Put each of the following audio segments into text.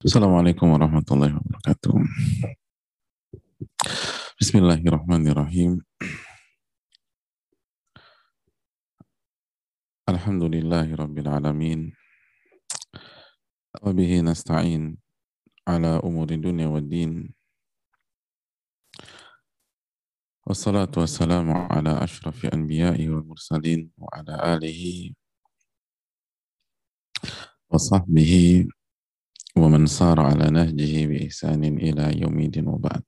Assalamualaikum warahmatullahi wabarakatuh. Bismillahirrahmanirrahim. Alhamdulillahi rabbil alamin. Wabihi nasta'in ala umuri dunia wa din. Wassalatu wassalamu ala ashrafi anbiya'i wal mursalin wa ala alihi wa sahbihi wa man sara ala nahjihi bi ihsanin ila yaumidin wa ba'd.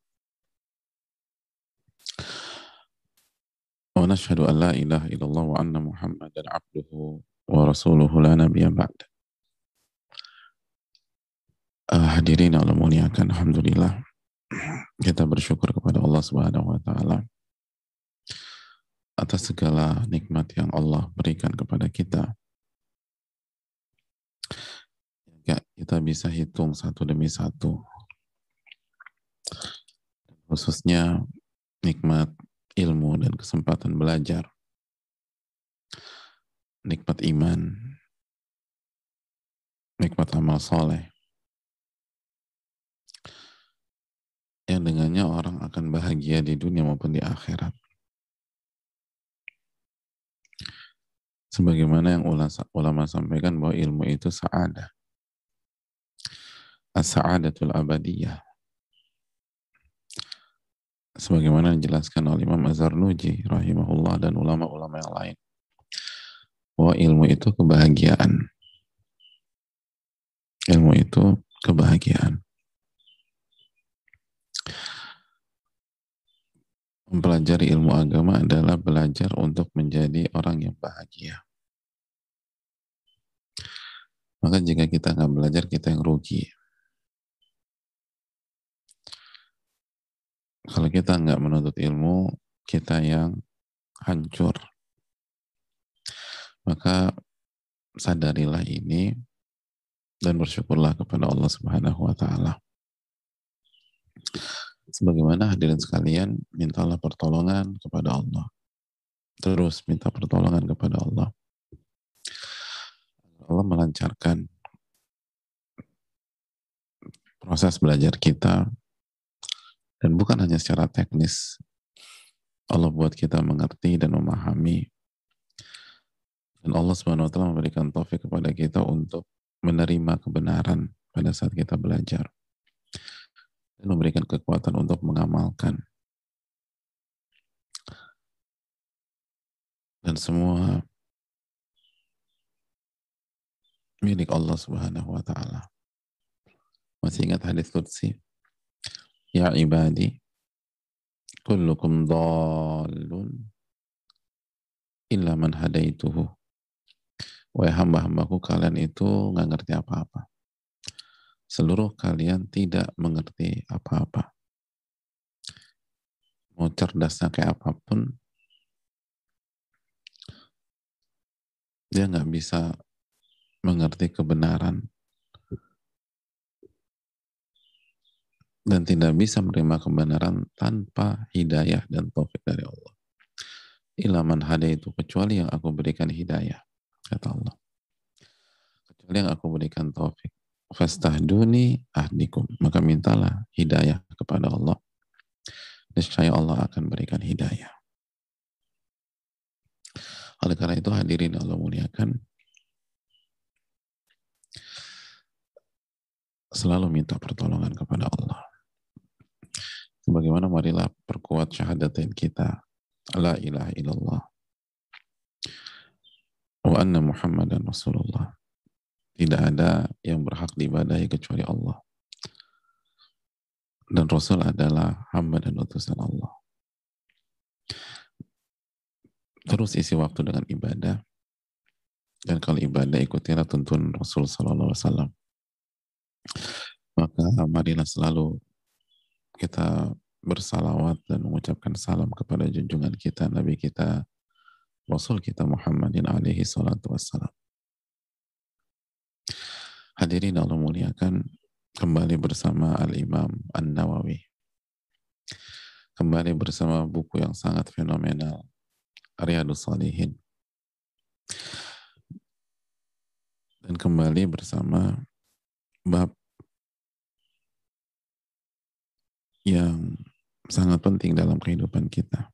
ونشهد أن لا إله إلا الله وأن محمدا عبده ورسوله لا نبي بعد uh, hadirin Allah muliakan Alhamdulillah kita bersyukur kepada Allah Subhanahu wa taala atas segala nikmat yang Allah berikan kepada kita Kita bisa hitung satu demi satu khususnya nikmat ilmu dan kesempatan belajar, nikmat iman, nikmat amal soleh, yang dengannya orang akan bahagia di dunia maupun di akhirat. Sebagaimana yang ulama sampaikan bahwa ilmu itu sa'adah. As-sa'adatul abadiyah. Sebagaimana dijelaskan oleh Imam Azhar Nuji rahimahullah dan ulama-ulama yang lain. Bahwa ilmu itu kebahagiaan. Ilmu itu kebahagiaan. Mempelajari ilmu agama adalah belajar untuk menjadi orang yang bahagia. Maka jika kita nggak belajar kita yang rugi Kalau kita nggak menuntut ilmu, kita yang hancur. Maka sadarilah ini dan bersyukurlah kepada Allah Subhanahu wa taala. Sebagaimana hadirin sekalian, mintalah pertolongan kepada Allah. Terus minta pertolongan kepada Allah. Allah melancarkan proses belajar kita dan bukan hanya secara teknis. Allah buat kita mengerti dan memahami. Dan Allah Subhanahu wa taala memberikan taufik kepada kita untuk menerima kebenaran pada saat kita belajar. Dan memberikan kekuatan untuk mengamalkan. Dan semua milik Allah Subhanahu wa taala. Masih ingat hadis qudsi? Ya ibadi, kullukum dhalun illa man hadaituhu. Wahai hamba-hambaku, kalian itu nggak ngerti apa-apa. Seluruh kalian tidak mengerti apa-apa. Mau cerdasnya kayak apa pun, dia nggak bisa mengerti kebenaran dan tidak bisa menerima kebenaran tanpa hidayah dan taufik dari Allah. Ilaman hada itu kecuali yang aku berikan hidayah, kata Allah. Kecuali yang aku berikan taufik. Fastahduni ahdikum. Maka mintalah hidayah kepada Allah. Niscaya Allah akan berikan hidayah. Oleh karena itu hadirin Allah muliakan. Selalu minta pertolongan kepada Allah Sebagaimana marilah perkuat syahadatain kita. La ilaha illallah. Wa anna muhammadan rasulullah. Tidak ada yang berhak diibadahi kecuali Allah. Dan Rasul adalah hamba dan utusan Allah. Terus isi waktu dengan ibadah. Dan kalau ibadah ikutilah tuntun Rasul Sallallahu Alaihi Wasallam. Maka marilah selalu kita bersalawat dan mengucapkan salam kepada junjungan kita, Nabi kita, Rasul kita Muhammadin alaihi salatu wassalam. Hadirin Allah muliakan, kembali bersama Al-Imam An-Nawawi. Kembali bersama buku yang sangat fenomenal, Riyadus Salihin. Dan kembali bersama bab yang sangat penting dalam kehidupan kita.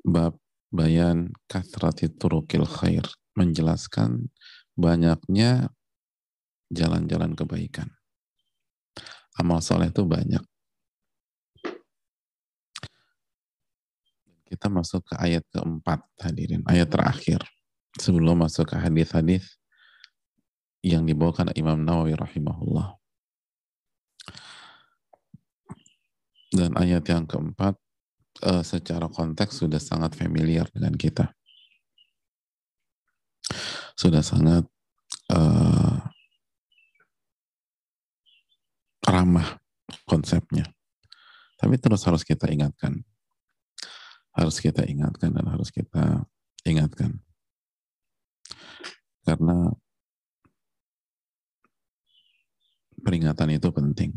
Bab bayan kathrati turukil khair menjelaskan banyaknya jalan-jalan kebaikan. Amal soleh itu banyak. Kita masuk ke ayat keempat hadirin, ayat terakhir. Sebelum masuk ke hadis-hadis yang dibawakan Imam Nawawi rahimahullah. Dan ayat yang keempat uh, secara konteks sudah sangat familiar dengan kita. Sudah sangat uh, ramah konsepnya. Tapi terus harus kita ingatkan harus kita ingatkan dan harus kita ingatkan. Karena peringatan itu penting.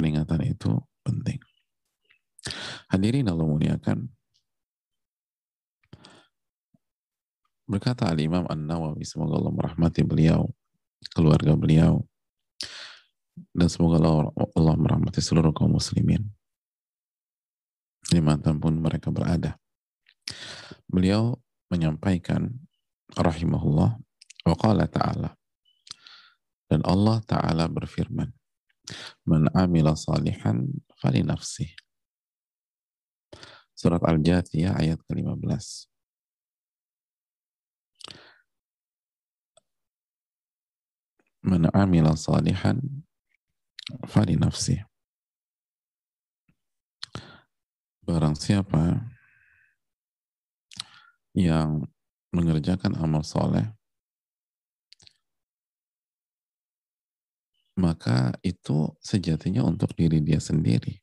Peringatan itu penting. Hadirin Allah muliakan. Berkata Al-Imam An-Nawawi, semoga Allah merahmati beliau, keluarga beliau, dan semoga Allah, Allah merahmati seluruh kaum muslimin di mana pun mereka berada. Beliau menyampaikan rahimahullah wa ta'ala dan Allah ta'ala berfirman man amila salihan fali nafsih surat Al-Jathiyah ayat ke-15 man amila salihan fali nafsih Barang siapa yang mengerjakan amal soleh, maka itu sejatinya untuk diri dia sendiri.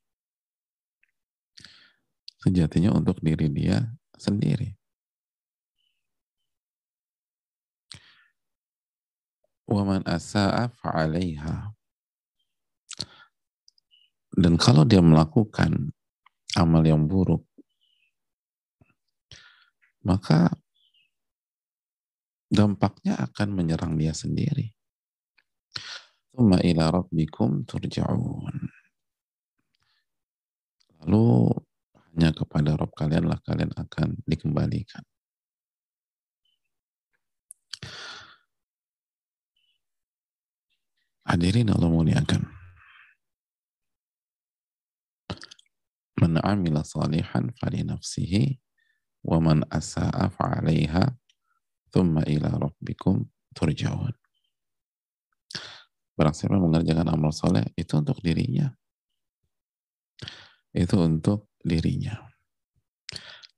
Sejatinya untuk diri dia sendiri. Waman asa'a fa'alaiha. Dan kalau dia melakukan amal yang buruk, maka dampaknya akan menyerang dia sendiri. Thumma ila rabbikum turja'un. Lalu hanya kepada Rob kalianlah kalian akan dikembalikan. Hadirin Allah muliakan. Man amila salihan fali nafsihi wa man asa'a fa'alaiha thumma ila rabbikum turja'un. Barang siapa mengerjakan amal soleh itu untuk dirinya. Itu untuk dirinya.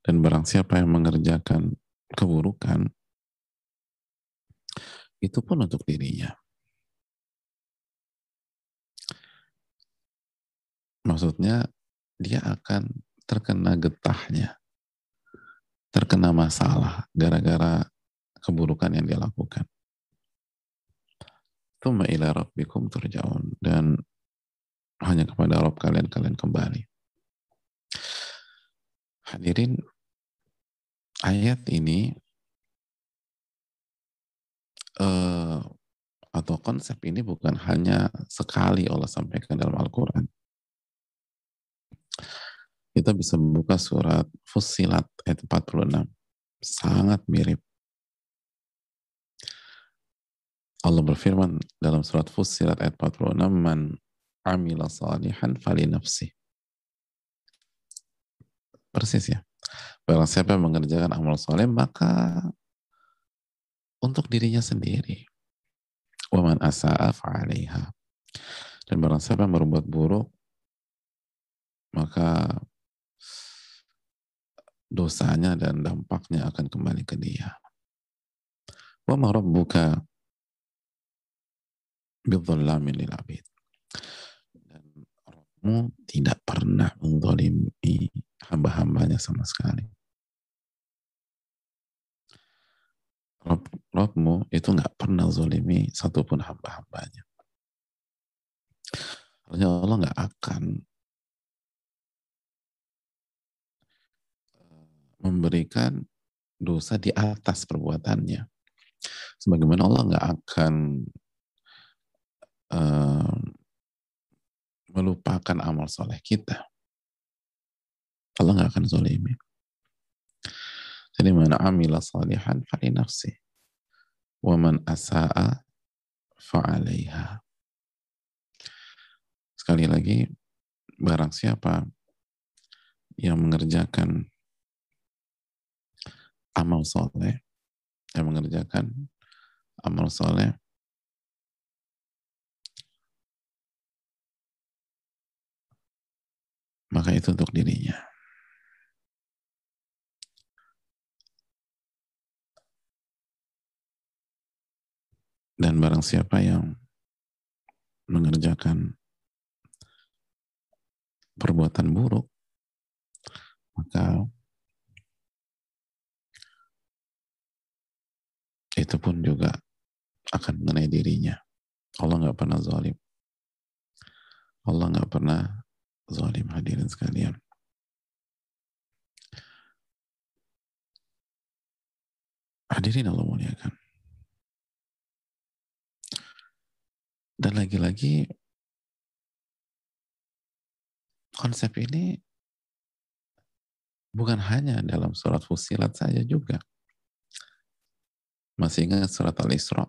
Dan barang siapa yang mengerjakan keburukan itu pun untuk dirinya. Maksudnya dia akan terkena getahnya, terkena masalah gara-gara keburukan yang dia lakukan. Tuma ila rabbikum turja'un. Dan hanya kepada Rabb kalian kalian kembali. Hadirin, ayat ini uh, atau konsep ini bukan hanya sekali Allah sampaikan dalam Al-Quran kita bisa membuka surat Fusilat ayat 46. Sangat mirip. Allah berfirman dalam surat Fusilat ayat 46, Man amila salihan fali nafsi. Persis ya. Barang siapa yang mengerjakan amal soleh, maka untuk dirinya sendiri. Waman asa'a fa'alaiha. Dan barang siapa yang berbuat buruk, maka dosanya dan dampaknya akan kembali ke dia. Wa ma rabbuka bidhallamin lil abid. Dan Rabbmu tidak pernah menzalimi hamba-hambanya sama sekali. Rob, Robmu itu nggak pernah zolimi satupun hamba-hambanya. Artinya Allah nggak akan memberikan dosa di atas perbuatannya. Sebagaimana Allah nggak akan melupakan amal soleh kita. Allah nggak akan zolimi. Jadi mana amila salihan fali nafsi. Wa man asa'a fa'alaiha. Sekali lagi, barang siapa yang mengerjakan amal soleh, yang mengerjakan amal soleh, maka itu untuk dirinya. Dan barang siapa yang mengerjakan perbuatan buruk, maka itu pun juga akan mengenai dirinya. Allah nggak pernah zalim. Allah nggak pernah zalim hadirin sekalian. Hadirin Allah muliakan. Dan lagi-lagi konsep ini bukan hanya dalam surat Fusilat saja juga. Masih ingat surat Al-Isra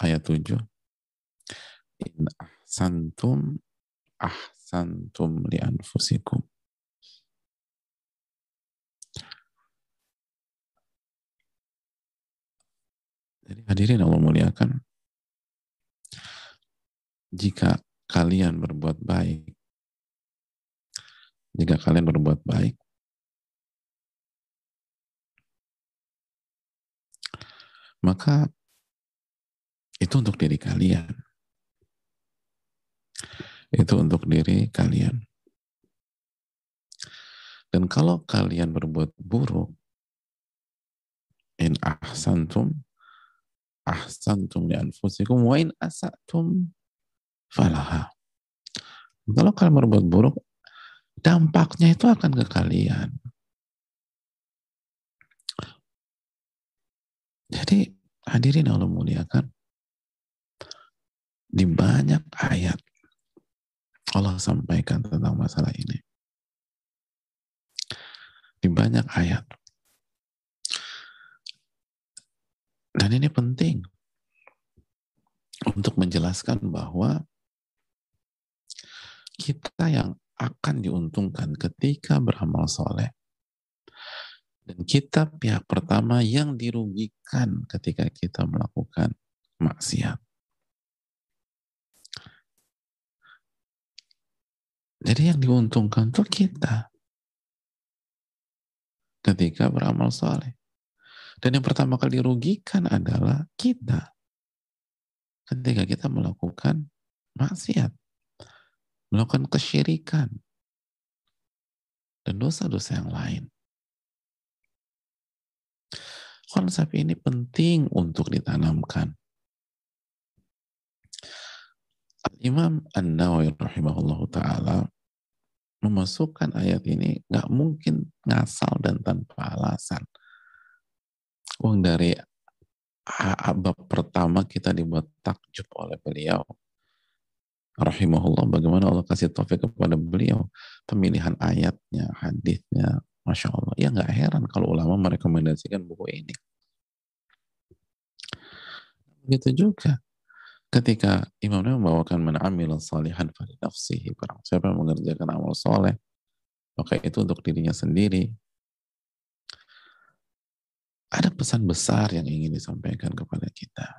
ayat 7? In ahsantum ahsantum li anfusikum. Jadi hadirin Allah muliakan, jika kalian berbuat baik, jika kalian berbuat baik, maka itu untuk diri kalian. Itu untuk diri kalian. Dan kalau kalian berbuat buruk, in ahsantum, ahsantum li anfusikum, wa in asatum, falaha. Kalau kalian berbuat buruk, dampaknya itu akan ke kalian. Jadi hadirin Allah muliakan, di banyak ayat Allah sampaikan tentang masalah ini. Di banyak ayat. Dan ini penting untuk menjelaskan bahwa kita yang akan diuntungkan ketika beramal soleh. Dan kita pihak pertama yang dirugikan ketika kita melakukan maksiat. Jadi yang diuntungkan itu kita ketika beramal soleh. Dan yang pertama kali dirugikan adalah kita ketika kita melakukan maksiat melakukan kesyirikan dan dosa-dosa yang lain. Konsep ini penting untuk ditanamkan. Imam An-Nawawi rahimahullah ta'ala memasukkan ayat ini nggak mungkin ngasal dan tanpa alasan. Uang dari abad pertama kita dibuat takjub oleh beliau. Rahimahullah bagaimana Allah kasih taufik kepada beliau? Pemilihan ayatnya hadisnya masya Allah. Ya nggak heran kalau ulama merekomendasikan buku ini. Begitu juga ketika Imam Nawawi membawakan man amil salihan fali nafsihi barang siapa yang mengerjakan amal soleh maka itu untuk dirinya sendiri ada pesan besar yang ingin disampaikan kepada kita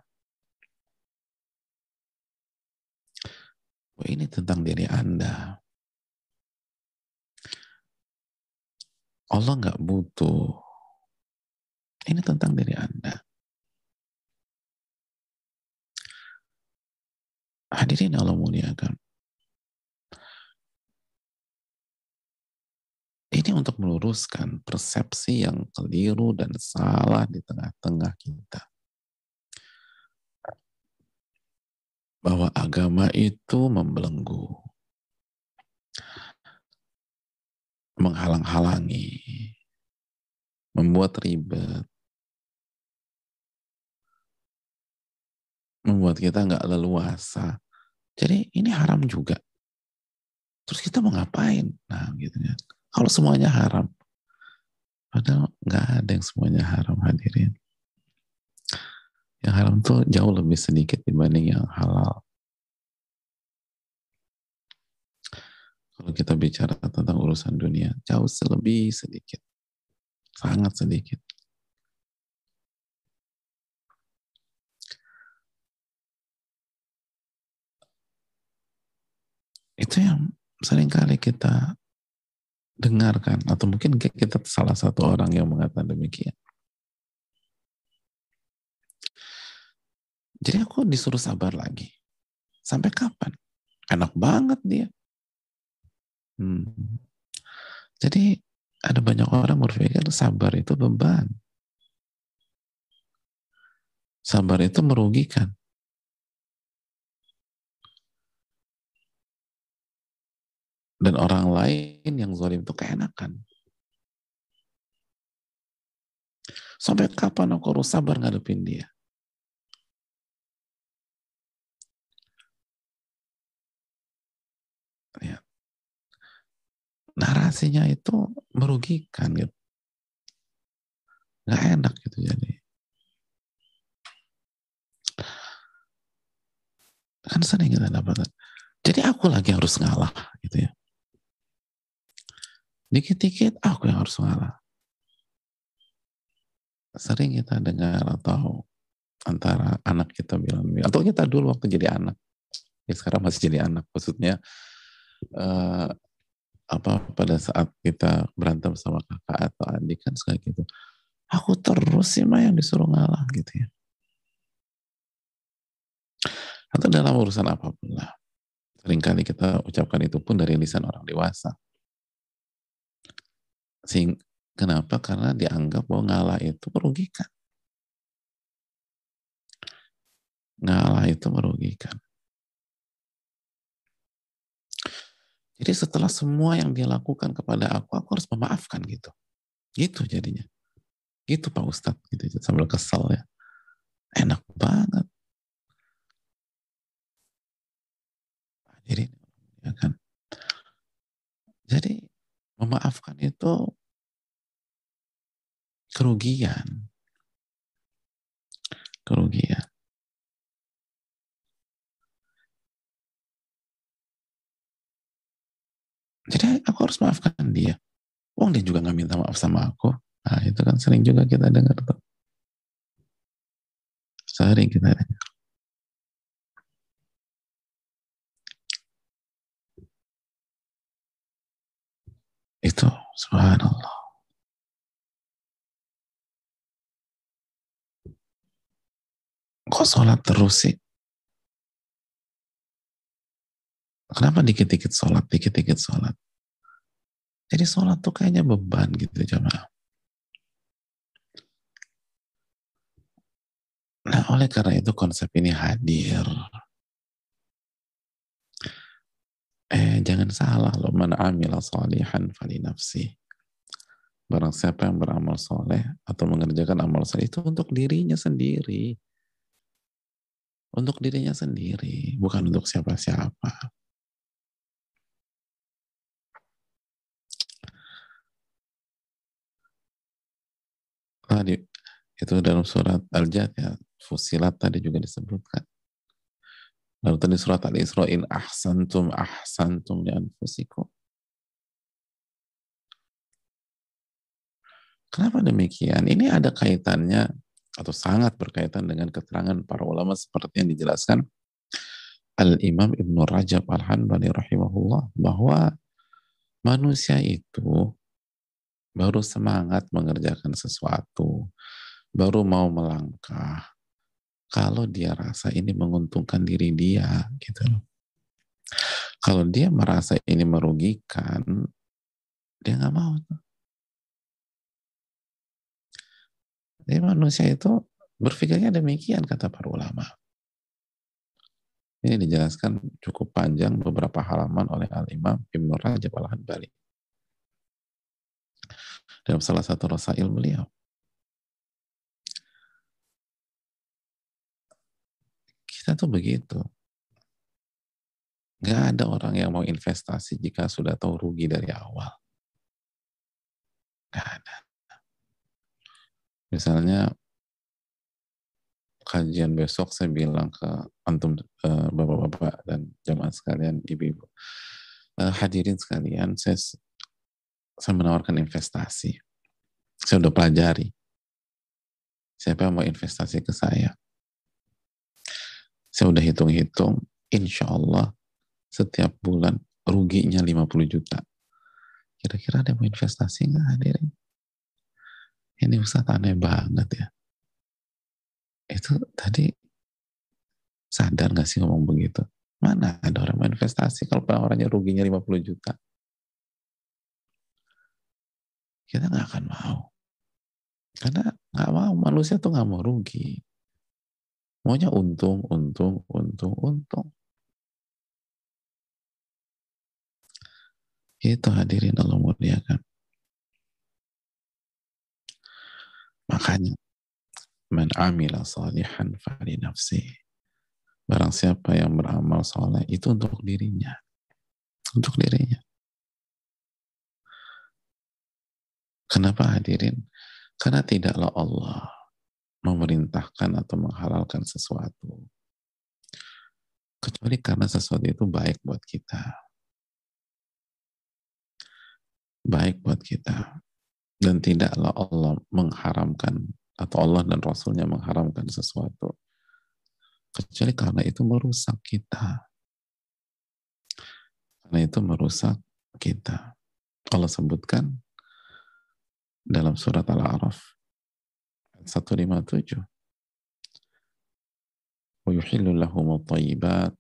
ini tentang diri Anda. Allah nggak butuh. Ini tentang diri Anda. Hadirin Allah muliakan. Ini untuk meluruskan persepsi yang keliru dan salah di tengah-tengah kita. bahwa agama itu membelenggu, menghalang-halangi, membuat ribet, membuat kita nggak leluasa. Jadi ini haram juga. Terus kita mau ngapain? Nah gitu kan. Kalau semuanya haram. Padahal nggak ada yang semuanya haram hadirin. Yang haram tuh jauh lebih sedikit dibanding yang halal. Kalau kita bicara tentang urusan dunia, jauh lebih sedikit. Sangat sedikit. Itu yang sering kali kita dengarkan atau mungkin kita salah satu orang yang mengatakan demikian. Jadi aku disuruh sabar lagi. Sampai kapan? Enak banget dia. Hmm. Jadi ada banyak orang berpikir sabar itu beban. Sabar itu merugikan. Dan orang lain yang zalim itu keenakan. Sampai kapan aku harus sabar ngadepin dia? Ya. Narasinya itu merugikan gitu. Gak enak gitu jadi. Kan sering kita dapat. Jadi aku lagi harus ngalah gitu ya. Dikit-dikit aku yang harus ngalah. Sering kita dengar atau antara anak kita bilang, atau kita dulu waktu jadi anak, ya sekarang masih jadi anak, maksudnya uh, apa pada saat kita berantem sama kakak atau adik kan sekali gitu, aku terus sih mah yang disuruh ngalah gitu ya. Atau dalam urusan apa pun lah. Seringkali kita ucapkan itu pun dari lisan orang dewasa. Sing, kenapa? Karena dianggap bahwa ngalah itu merugikan. Ngalah itu merugikan. Jadi setelah semua yang dia lakukan kepada aku, aku harus memaafkan gitu. Gitu jadinya. Gitu Pak Ustadz. Gitu, sambil kesel ya. Enak banget. Jadi, ya kan. Jadi Memaafkan itu kerugian. Kerugian. Jadi aku harus maafkan dia. Wong dia juga nggak minta maaf sama aku. Nah itu kan sering juga kita dengar tuh. Sering kita dengar. Itu subhanallah. Kok sholat terus sih? Kenapa dikit-dikit sholat, dikit-dikit sholat? Jadi sholat tuh kayaknya beban gitu jamaah. Nah oleh karena itu konsep ini hadir Eh, jangan salah loh, man amila salihan fali nafsi. Barang siapa yang beramal soleh atau mengerjakan amal soleh itu untuk dirinya sendiri. Untuk dirinya sendiri, bukan untuk siapa-siapa. Tadi itu dalam surat Al-Jad ya, Fusilat tadi juga disebutkan. Lalu tadi surat Al-Isra in ahsantum ahsantum li anfusikum. Kenapa demikian? Ini ada kaitannya atau sangat berkaitan dengan keterangan para ulama seperti yang dijelaskan Al-Imam Ibn Rajab Al-Hanbali rahimahullah bahwa manusia itu baru semangat mengerjakan sesuatu, baru mau melangkah, kalau dia rasa ini menguntungkan diri dia gitu loh. Kalau dia merasa ini merugikan, dia nggak mau. Jadi manusia itu berpikirnya demikian kata para ulama. Ini dijelaskan cukup panjang beberapa halaman oleh Al-Imam Ibn Rajab Al-Hanbali. Dalam salah satu rasail beliau. Kita tuh begitu. Gak ada orang yang mau investasi jika sudah tahu rugi dari awal. Gak ada. Misalnya kajian besok saya bilang ke antum uh, bapak-bapak dan jamaah sekalian, ibu-ibu, uh, hadirin sekalian, saya saya menawarkan investasi. Saya udah pelajari. Siapa yang mau investasi ke saya? Saya udah hitung-hitung, insya Allah setiap bulan ruginya 50 juta. Kira-kira ada mau investasi nggak hadirin? Ini Ustaz aneh banget ya. Itu tadi sadar gak sih ngomong begitu? Mana ada orang mau investasi kalau orangnya ruginya 50 juta? Kita nggak akan mau. Karena nggak mau, manusia tuh nggak mau rugi. Maunya untung, untung, untung, untung. Itu hadirin Allah muliakan. Makanya, man amila salihan fali nafsi. Barang siapa yang beramal soleh, itu untuk dirinya. Untuk dirinya. Kenapa hadirin? Karena tidaklah Allah memerintahkan atau menghalalkan sesuatu. Kecuali karena sesuatu itu baik buat kita. Baik buat kita dan tidaklah Allah mengharamkan atau Allah dan Rasulnya mengharamkan sesuatu kecuali karena itu merusak kita karena itu merusak kita Allah sebutkan dalam surat Al-A'raf 157 ويحل لهم الطيبات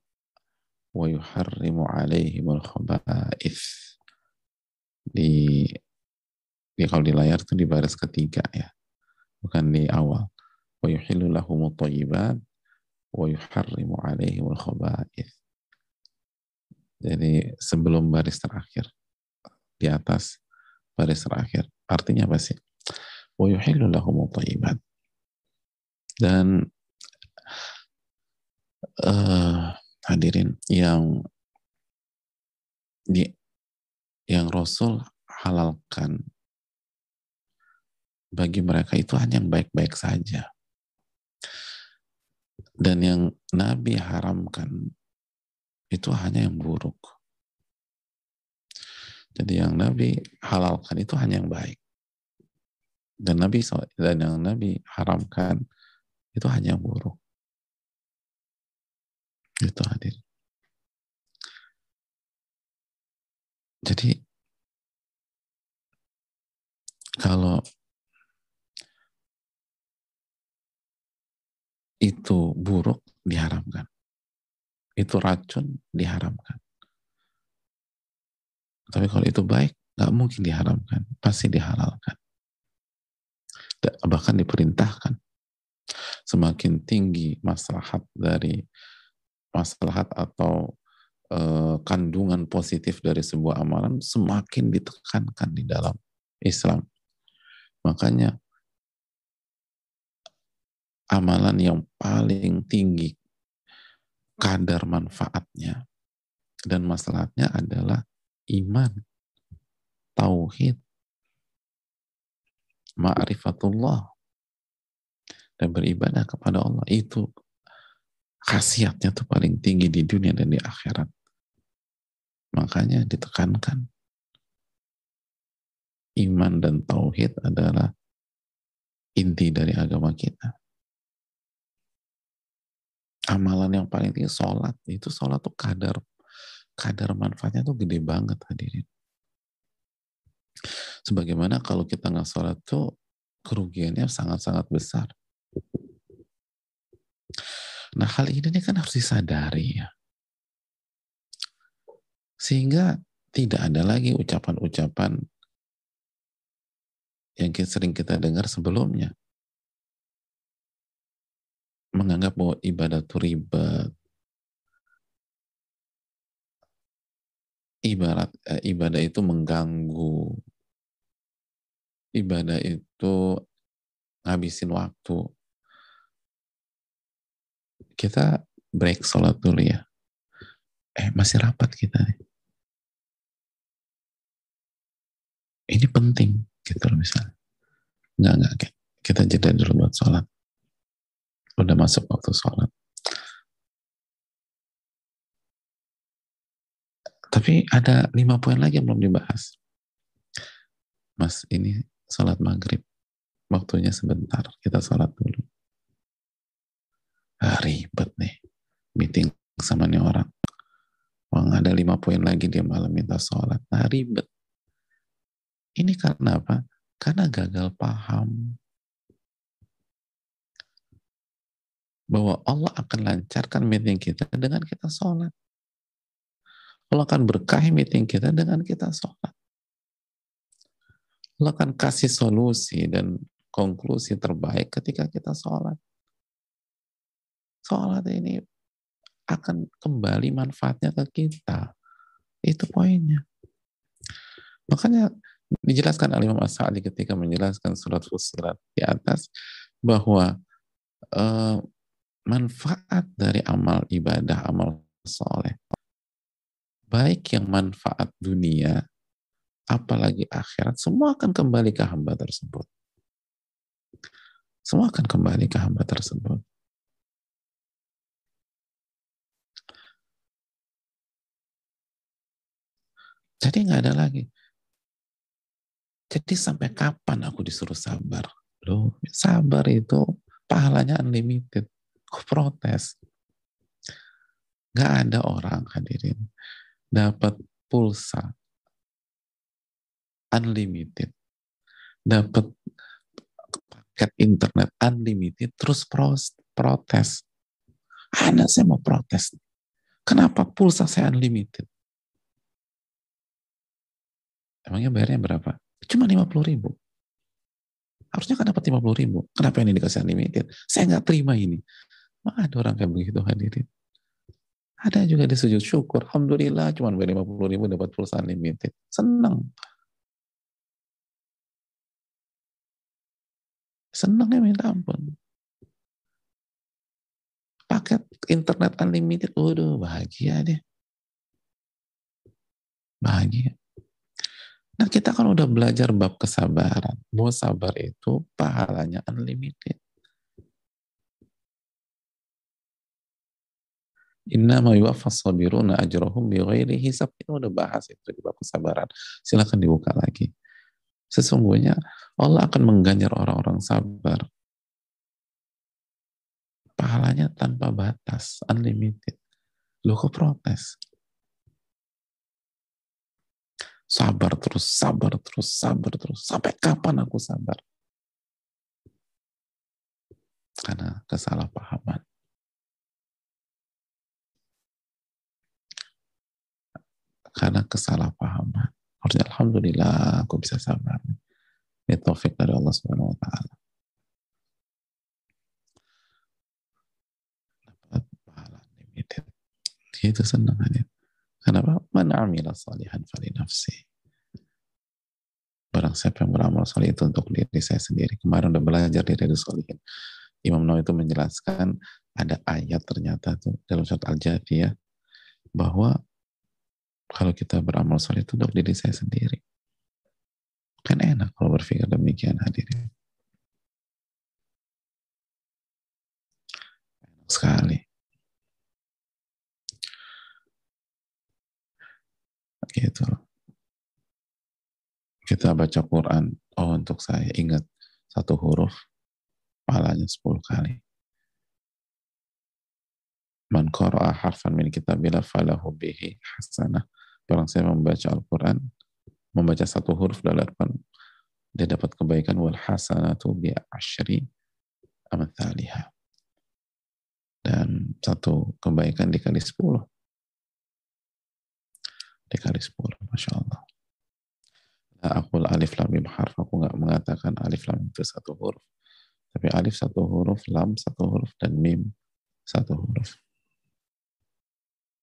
ويحرم عليهم الخبائث di Ya kalau di layar itu di baris ketiga ya, bukan di awal. Wa yuhillu lahumut thayyibat wa yuharrimu alaihimul khaba'ith. Jadi sebelum baris terakhir di atas baris terakhir. Artinya apa sih? Wa. Dan uh, hadirin yang di yang Rasul halalkan bagi mereka itu hanya yang baik-baik saja. Dan yang Nabi haramkan itu hanya yang buruk. Jadi yang Nabi halalkan itu hanya yang baik. Dan Nabi dan yang Nabi haramkan itu hanya yang buruk. Itu hadir. Jadi kalau itu buruk diharamkan. Itu racun diharamkan. Tapi kalau itu baik, nggak mungkin diharamkan, pasti dihalalkan. Bahkan diperintahkan. Semakin tinggi maslahat dari maslahat atau e, kandungan positif dari sebuah amalan, semakin ditekankan di dalam Islam. Makanya amalan yang paling tinggi kadar manfaatnya dan masalahnya adalah iman, tauhid, ma'rifatullah dan beribadah kepada Allah. Itu khasiatnya tuh paling tinggi di dunia dan di akhirat. Makanya ditekankan iman dan tauhid adalah inti dari agama kita. Amalan yang paling tinggi sholat itu sholat tuh kadar kadar manfaatnya tuh gede banget hadirin sebagaimana kalau kita nggak sholat tuh kerugiannya sangat-sangat besar nah hal ini kan harus disadari ya sehingga tidak ada lagi ucapan-ucapan yang sering kita dengar sebelumnya menganggap bahwa ibadah itu ribet. Ibarat eh, ibadah itu mengganggu. Ibadah itu ngabisin waktu. Kita break sholat dulu ya. Eh, masih rapat kita nih. Ini penting, gitu loh misalnya. Enggak, enggak, kita jeda dulu buat sholat. Udah masuk waktu sholat. Tapi ada lima poin lagi yang belum dibahas. Mas, ini sholat maghrib. Waktunya sebentar, kita sholat dulu. Ah, ribet nih, meeting sama nih orang. Wah, ada lima poin lagi dia malam minta sholat. Nah, ribet. Ini karena apa? Karena gagal paham. Bahwa Allah akan lancarkan meeting kita dengan kita sholat. Allah akan berkahi meeting kita dengan kita sholat. Allah akan kasih solusi dan konklusi terbaik ketika kita sholat. Sholat ini akan kembali manfaatnya ke kita. Itu poinnya. Makanya dijelaskan oleh Imam As-Sa'di ketika menjelaskan surat Fusilat di atas bahwa uh, manfaat dari amal ibadah, amal soleh, baik yang manfaat dunia apalagi akhirat, semua akan kembali ke hamba tersebut. Semua akan kembali ke hamba tersebut. Jadi nggak ada lagi. Jadi sampai kapan aku disuruh sabar? Loh, sabar itu pahalanya unlimited. Aku protes. Nggak ada orang hadirin dapat pulsa unlimited, dapat paket internet unlimited, terus protes. Anak saya mau protes. Kenapa pulsa saya unlimited? Emangnya bayarnya berapa? Cuma 50 ribu. Harusnya kan dapat 50 ribu. Kenapa ini dikasih unlimited? Saya nggak terima ini. Maka ada orang kayak begitu hadirin. Ada juga di sujud syukur. Alhamdulillah cuma bayar 50 ribu dapat pulsa unlimited. Senang. Senangnya minta ampun. Paket internet unlimited, waduh bahagia deh. Bahagia. Nah kita kan udah belajar bab kesabaran. Bahwa sabar itu pahalanya unlimited. Inna ma yuwaffas sabiruna ajrahum bi ghairi hisab. Kita udah bahas itu di bab kesabaran. Silahkan dibuka lagi. Sesungguhnya Allah akan mengganjar orang-orang sabar. Pahalanya tanpa batas, unlimited. Lu kok protes? Sabar terus, sabar terus, sabar terus. Sampai kapan aku sabar? Karena kesalahpahaman. Karena kesalahpahaman. Alhamdulillah aku bisa sabar. Ini taufik dari Allah Subhanahu wa taala. Dapat pahala limited. Itu senang hadir. Kenapa? Man amila salihan fali nafsi. Barang siapa yang beramal salih itu untuk diri saya sendiri. Kemarin udah belajar di Riyadus Solihin. Imam Nawawi itu menjelaskan ada ayat ternyata tuh dalam surat Al-Jathiyah bahwa kalau kita beramal soleh itu untuk diri saya sendiri. Kan enak kalau berpikir demikian hadirin. Enak sekali. Gitu. Kita baca Quran, oh untuk saya ingat satu huruf, pahalanya 10 kali. Man qara'a harfan min kitabillah falahu bihi hasanah Barang saya membaca Al-Quran, membaca satu huruf dalam Al-Quran, dia dapat kebaikan wal hasanatu bi asyri amthaliha. Dan satu kebaikan dikali sepuluh. Dikali sepuluh, Masya Allah. aku alif lam mim harf, aku nggak mengatakan alif lam itu satu huruf. Tapi alif satu huruf, lam satu huruf, dan mim satu huruf.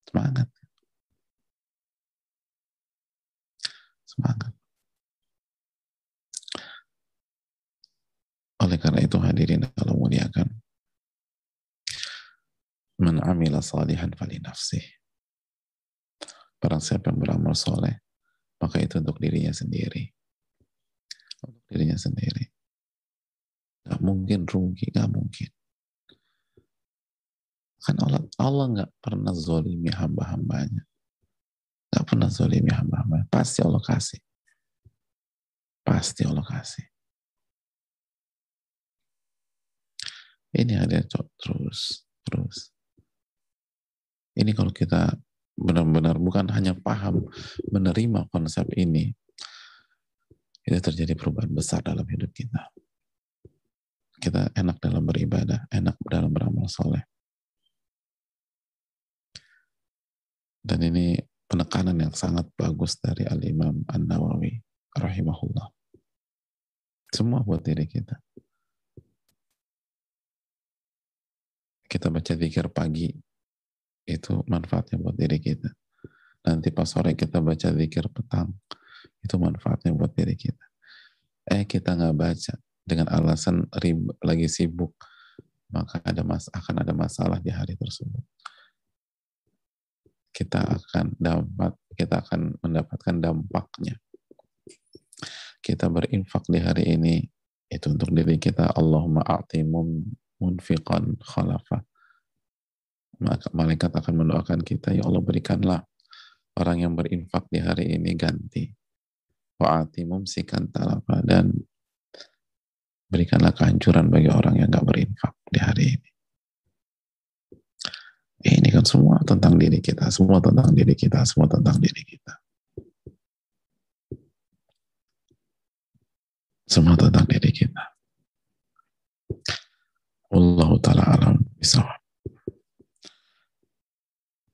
Semangat. Semangat. Oleh karena itu hadirin kalau muliakan, Man amila salihan fali nafsih. Barang siapa yang beramal soleh, maka itu untuk dirinya sendiri. Untuk dirinya sendiri. Gak mungkin rugi, gak mungkin. Kan Allah Allah nggak pernah zolimi hamba-hambanya. Gak pernah zolimi hamba-hambanya. Pasti Allah kasih. Pasti Allah kasih. Ini ada terus, terus. Ini kalau kita benar-benar bukan hanya paham, menerima konsep ini, itu terjadi perubahan besar dalam hidup kita. Kita enak dalam beribadah, enak dalam beramal soleh. Dan ini penekanan yang sangat bagus dari Al-Imam An-Nawawi rahimahullah. Semua buat diri kita. Kita baca zikir pagi, itu manfaatnya buat diri kita. Nanti pas sore kita baca zikir petang, itu manfaatnya buat diri kita. Eh kita nggak baca dengan alasan rib, lagi sibuk, maka ada mas akan ada masalah di hari tersebut. Kita akan dapat kita akan mendapatkan dampaknya. Kita berinfak di hari ini itu untuk diri kita Allahumma a'ti munfiqan khalafa maka malaikat akan mendoakan kita, ya Allah berikanlah orang yang berinfak di hari ini ganti. Wa'ati mumsikan talafa dan berikanlah kehancuran bagi orang yang gak berinfak di hari ini. Ini kan semua tentang diri kita, semua tentang diri kita, semua tentang diri kita. Semua tentang diri kita. Allah ta'ala alam bisawab.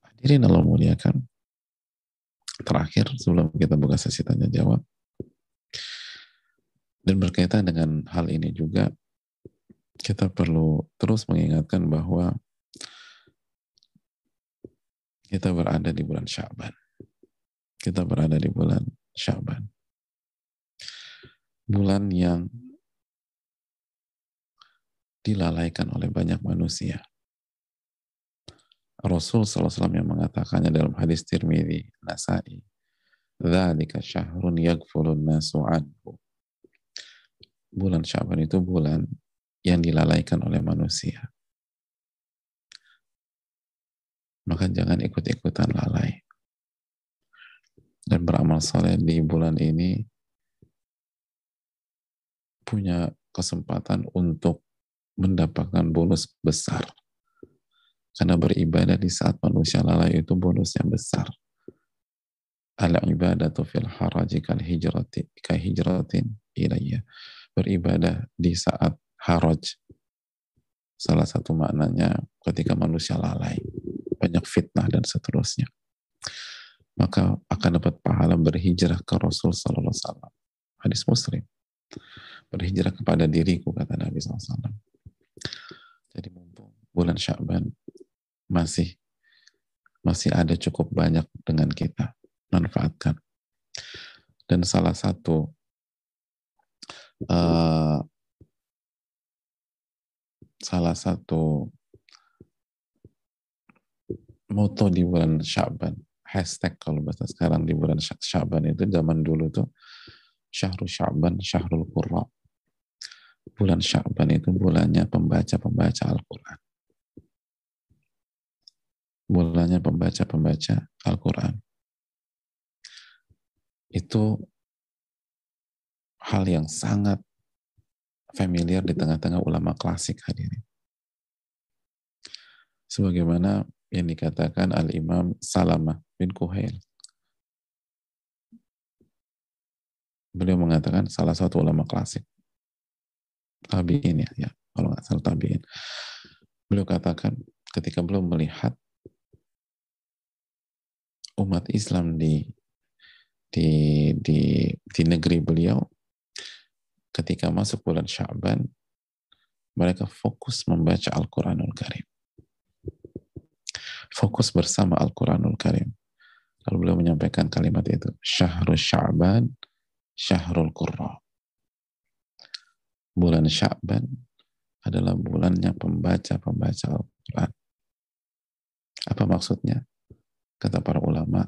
Hadirin Allah muliakan. Terakhir sebelum kita buka sesi tanya jawab. Dan berkaitan dengan hal ini juga kita perlu terus mengingatkan bahwa kita berada di bulan Syaban. Kita berada di bulan Syaban. Bulan yang dilalaikan oleh banyak manusia Rasul SAW yang mengatakannya dalam hadis Tirmidzi, Nasai, "Dzalika syahrun yaghfulun nasu anhu." Bulan Syaban itu bulan yang dilalaikan oleh manusia. Maka jangan ikut-ikutan lalai. Dan beramal soleh di bulan ini punya kesempatan untuk mendapatkan bonus besar karena beribadah di saat manusia lalai itu bonus yang besar. Al-ibadatu fil haraji kal hijrati ka hijratin ilayya. Beribadah di saat haraj. Salah satu maknanya ketika manusia lalai, banyak fitnah dan seterusnya. Maka akan dapat pahala berhijrah ke Rasul sallallahu alaihi wasallam. Hadis Muslim. Berhijrah kepada diriku kata Nabi SAW. Jadi mumpung bulan Syaban masih masih ada cukup banyak dengan kita. Manfaatkan. Dan salah satu uh, salah satu moto di bulan Syaban, hashtag kalau bahasa sekarang di bulan Syaban itu zaman dulu tuh Syahrul Syaban, Syahrul Qurra. Bulan Syaban itu bulannya pembaca-pembaca Al-Quran bulannya pembaca-pembaca Al-Quran. Itu hal yang sangat familiar di tengah-tengah ulama klasik hadirin. Sebagaimana yang dikatakan Al-Imam Salamah bin Kuhail. Beliau mengatakan salah satu ulama klasik. Tabi'in ya, ya kalau nggak salah tabi'in. Beliau katakan ketika belum melihat umat Islam di di di di negeri beliau ketika masuk bulan Syaban mereka fokus membaca Al-Quranul Karim fokus bersama Al-Quranul Karim. Lalu beliau menyampaikan kalimat itu. Syahrul Sya'ban Syahrul Qurra. Bulan Sya'ban adalah bulannya pembaca-pembaca Al-Quran. Apa maksudnya? Kata para ulama,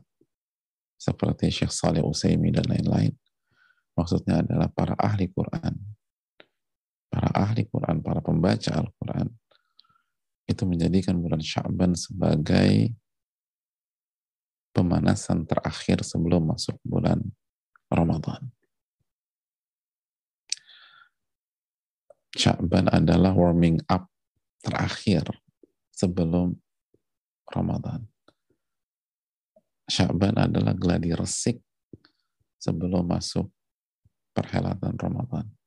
seperti Syekh Saleh Usaimi dan lain-lain, maksudnya adalah para ahli Quran. Para ahli Quran, para pembaca Al-Quran, itu menjadikan bulan Sya'ban sebagai pemanasan terakhir sebelum masuk bulan Ramadan. Sya'ban adalah warming up terakhir sebelum Ramadan. Sya'ban adalah gladi resik sebelum masuk perhelatan Ramadan.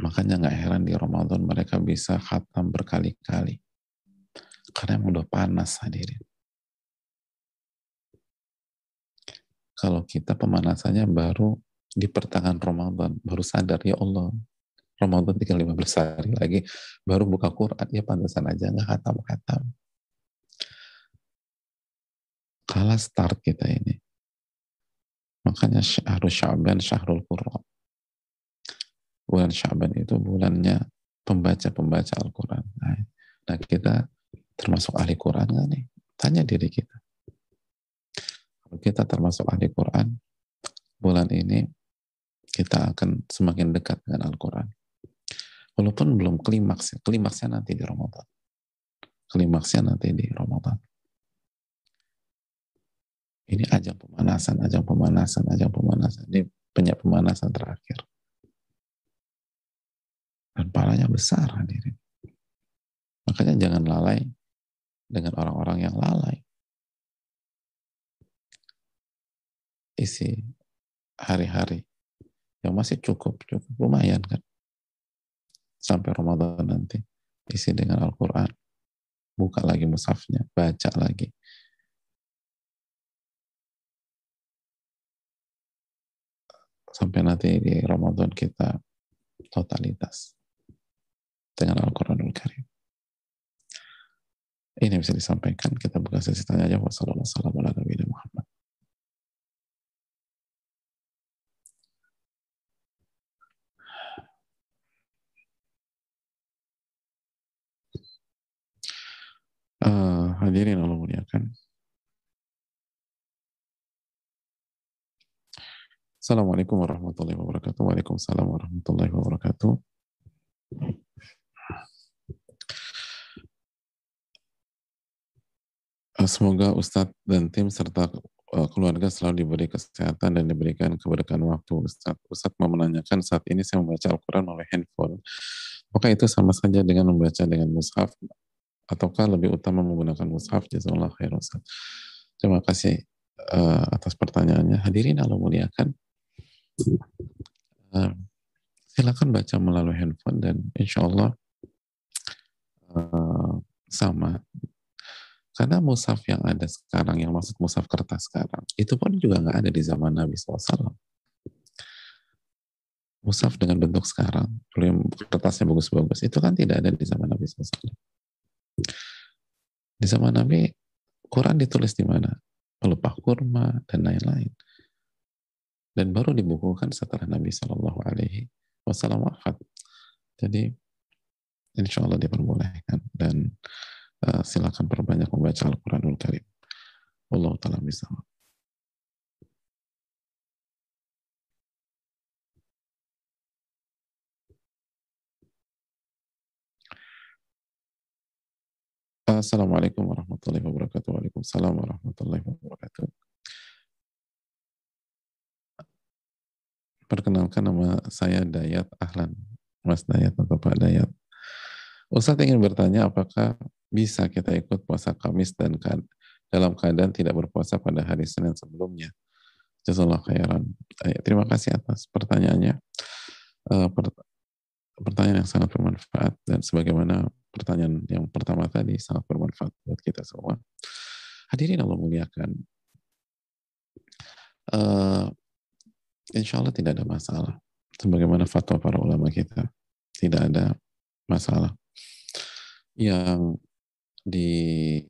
Makanya nggak heran di Ramadan mereka bisa khatam berkali-kali. Karena emang udah panas hadirin. Kalau kita pemanasannya baru di pertengahan Ramadan, baru sadar, ya Allah, Ramadan tinggal 15 hari lagi, baru buka Quran, ya pantasan aja nggak khatam-khatam. Kalah start kita ini. Makanya harus Sya'ban Syahrul Quran. Bulan Sya'ban itu bulannya pembaca-pembaca Al-Quran. Nah, nah, kita termasuk ahli Quran nggak nih? Tanya diri kita. Kalau kita termasuk ahli Quran, bulan ini kita akan semakin dekat dengan Al-Quran. Walaupun belum klimaks, klimaksnya nanti di Ramadan. Klimaksnya nanti di Ramadan. Ini ajang pemanasan, ajang pemanasan, ajang pemanasan. Ini banyak pemanasan terakhir. Dan parahnya besar hadirin. Makanya jangan lalai dengan orang-orang yang lalai. Isi hari-hari yang masih cukup, cukup lumayan kan. Sampai Ramadan nanti isi dengan Al-Quran. Buka lagi musafnya, baca lagi sampai nanti di Ramadan kita totalitas dengan Al-Quranul Karim. Ini bisa disampaikan. Kita buka sesi tanya jawab. Wassalamualaikum Muhammad. Uh, hadirin Allah muliakan. Assalamualaikum warahmatullahi wabarakatuh. Waalaikumsalam warahmatullahi wabarakatuh. Semoga Ustadz dan tim serta eh, keluarga selalu diberi kesehatan dan diberikan keberkahan waktu Ustadz. Ustadz mau menanyakan saat ini saya membaca Al-Quran oleh handphone. Apakah itu sama saja dengan membaca dengan mushaf ataukah lebih utama menggunakan mushaf? Jazakallah khair Ustadz. Terima kasih uh, atas pertanyaannya. Hadirin Allah muliakan. Uh, silakan baca melalui handphone dan insya Allah uh, sama. Karena musaf yang ada sekarang, yang maksud musaf kertas sekarang, itu pun juga nggak ada di zaman Nabi SAW. Musaf dengan bentuk sekarang, kertasnya bagus-bagus, itu kan tidak ada di zaman Nabi SAW. Di zaman Nabi, Quran ditulis di mana? Pelupa kurma dan lain-lain dan baru dibukukan setelah Nabi Shallallahu Alaihi Wasallam wafat. Jadi insya Allah diperbolehkan dan uh, silakan perbanyak membaca Al-Quranul Karim. Allah taala bisa. Assalamualaikum warahmatullahi wabarakatuh. Waalaikumsalam warahmatullahi wabarakatuh. Perkenalkan nama saya Dayat Ahlan, Mas Dayat atau Pak Dayat. Ustadz ingin bertanya apakah bisa kita ikut puasa Kamis dan dalam keadaan tidak berpuasa pada hari Senin sebelumnya. Jazakallah khairan. Terima kasih atas pertanyaannya. Eh, pertanyaan yang sangat bermanfaat dan sebagaimana pertanyaan yang pertama tadi sangat bermanfaat buat kita semua. Hadirin Allah muliakan. Uh, insya Allah tidak ada masalah. Sebagaimana fatwa para ulama kita, tidak ada masalah. Yang di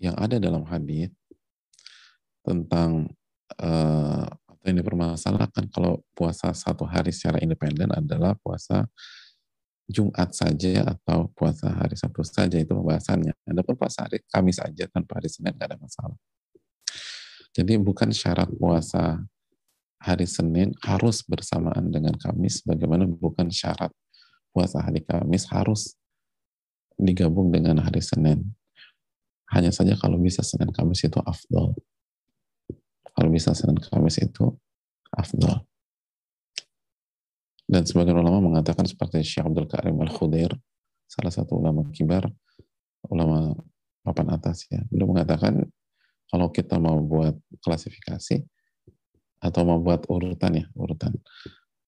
yang ada dalam hadis tentang uh, atau yang dipermasalahkan kalau puasa satu hari secara independen adalah puasa Jumat saja atau puasa hari Sabtu saja itu pembahasannya. Adapun puasa hari Kamis saja tanpa hari Senin nggak ada masalah. Jadi bukan syarat puasa hari Senin harus bersamaan dengan Kamis, bagaimana bukan syarat puasa hari Kamis harus digabung dengan hari Senin. Hanya saja kalau bisa Senin Kamis itu afdol. Kalau bisa Senin Kamis itu afdol. Dan sebagian ulama mengatakan seperti Syekh Abdul Karim Al-Khudair, salah satu ulama kibar, ulama papan atas ya. Beliau mengatakan kalau kita mau buat klasifikasi atau mau buat urutan ya, urutan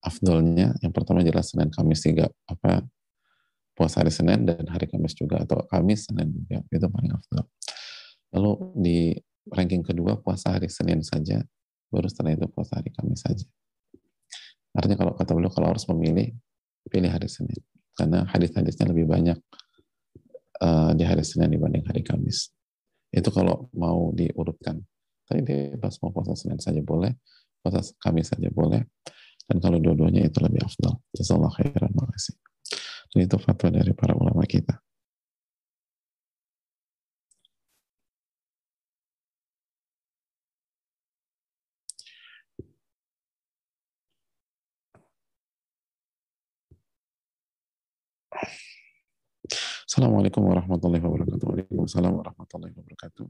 afdolnya yang pertama jelas Senin Kamis tiga apa puasa hari Senin dan hari Kamis juga atau Kamis Senin juga itu paling afdol. Lalu di ranking kedua puasa hari Senin saja, baru setelah itu puasa hari Kamis saja. Artinya kalau kata beliau kalau harus memilih, pilih hari Senin. Karena hadis-hadisnya lebih banyak uh, di hari Senin dibanding hari Kamis. Itu kalau mau diurutkan. Tapi bebas mau puasa Senin saja boleh, puasa Kamis saja boleh. Dan kalau dua-duanya itu lebih afdal. Jazakallah khairan. Makasih. Itu fatwa dari para ulama kita. Assalamualaikum warahmatullahi wabarakatuh. Waalaikumsalam warahmatullahi wabarakatuh.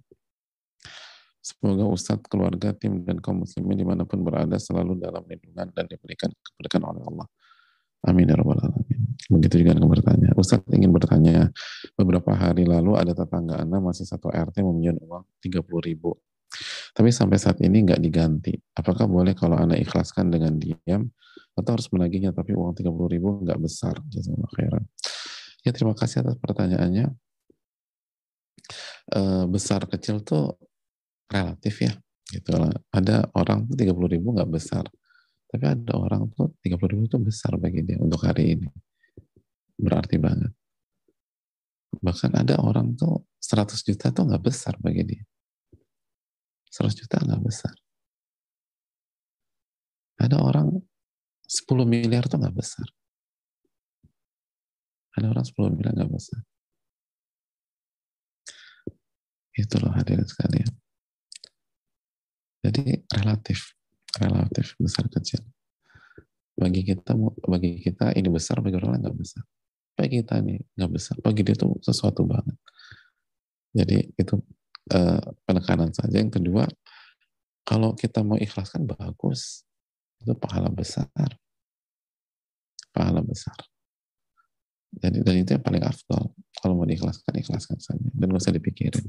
Semoga Ustadz, keluarga, tim, dan kaum muslimin di mana pun berada selalu dalam lindungan dan diberikan keberkahan oleh Allah. Amin ya rabbal alamin. Begitu juga yang bertanya. Ustadz ingin bertanya, beberapa hari lalu ada tetangga Anda masih satu RT meminjam uang 30 ribu. Tapi sampai saat ini nggak diganti. Apakah boleh kalau Anda ikhlaskan dengan diam atau harus menagihnya tapi uang 30 ribu nggak besar? Khairan. Ya terima kasih atas pertanyaannya. E, besar kecil tuh relatif ya. Gitu Ada orang tuh 30 ribu nggak besar. Tapi ada orang tuh 30 ribu tuh besar bagi dia untuk hari ini. Berarti banget. Bahkan ada orang tuh 100 juta tuh nggak besar bagi dia. 100 juta nggak besar. Ada orang 10 miliar tuh nggak besar. Ada orang 10 bilang nggak besar. Itu loh hadirin sekalian. Jadi relatif, relatif besar kecil. Bagi kita, bagi kita ini besar, bagi orang nggak besar. Bagi kita ini nggak besar, bagi dia itu sesuatu banget. Jadi itu uh, penekanan saja. Yang kedua, kalau kita mau ikhlaskan bagus, itu pahala besar, pahala besar. Jadi dan itu yang paling afdol. Kalau mau diikhlaskan, ikhlaskan saja. Dan gak usah dipikirin.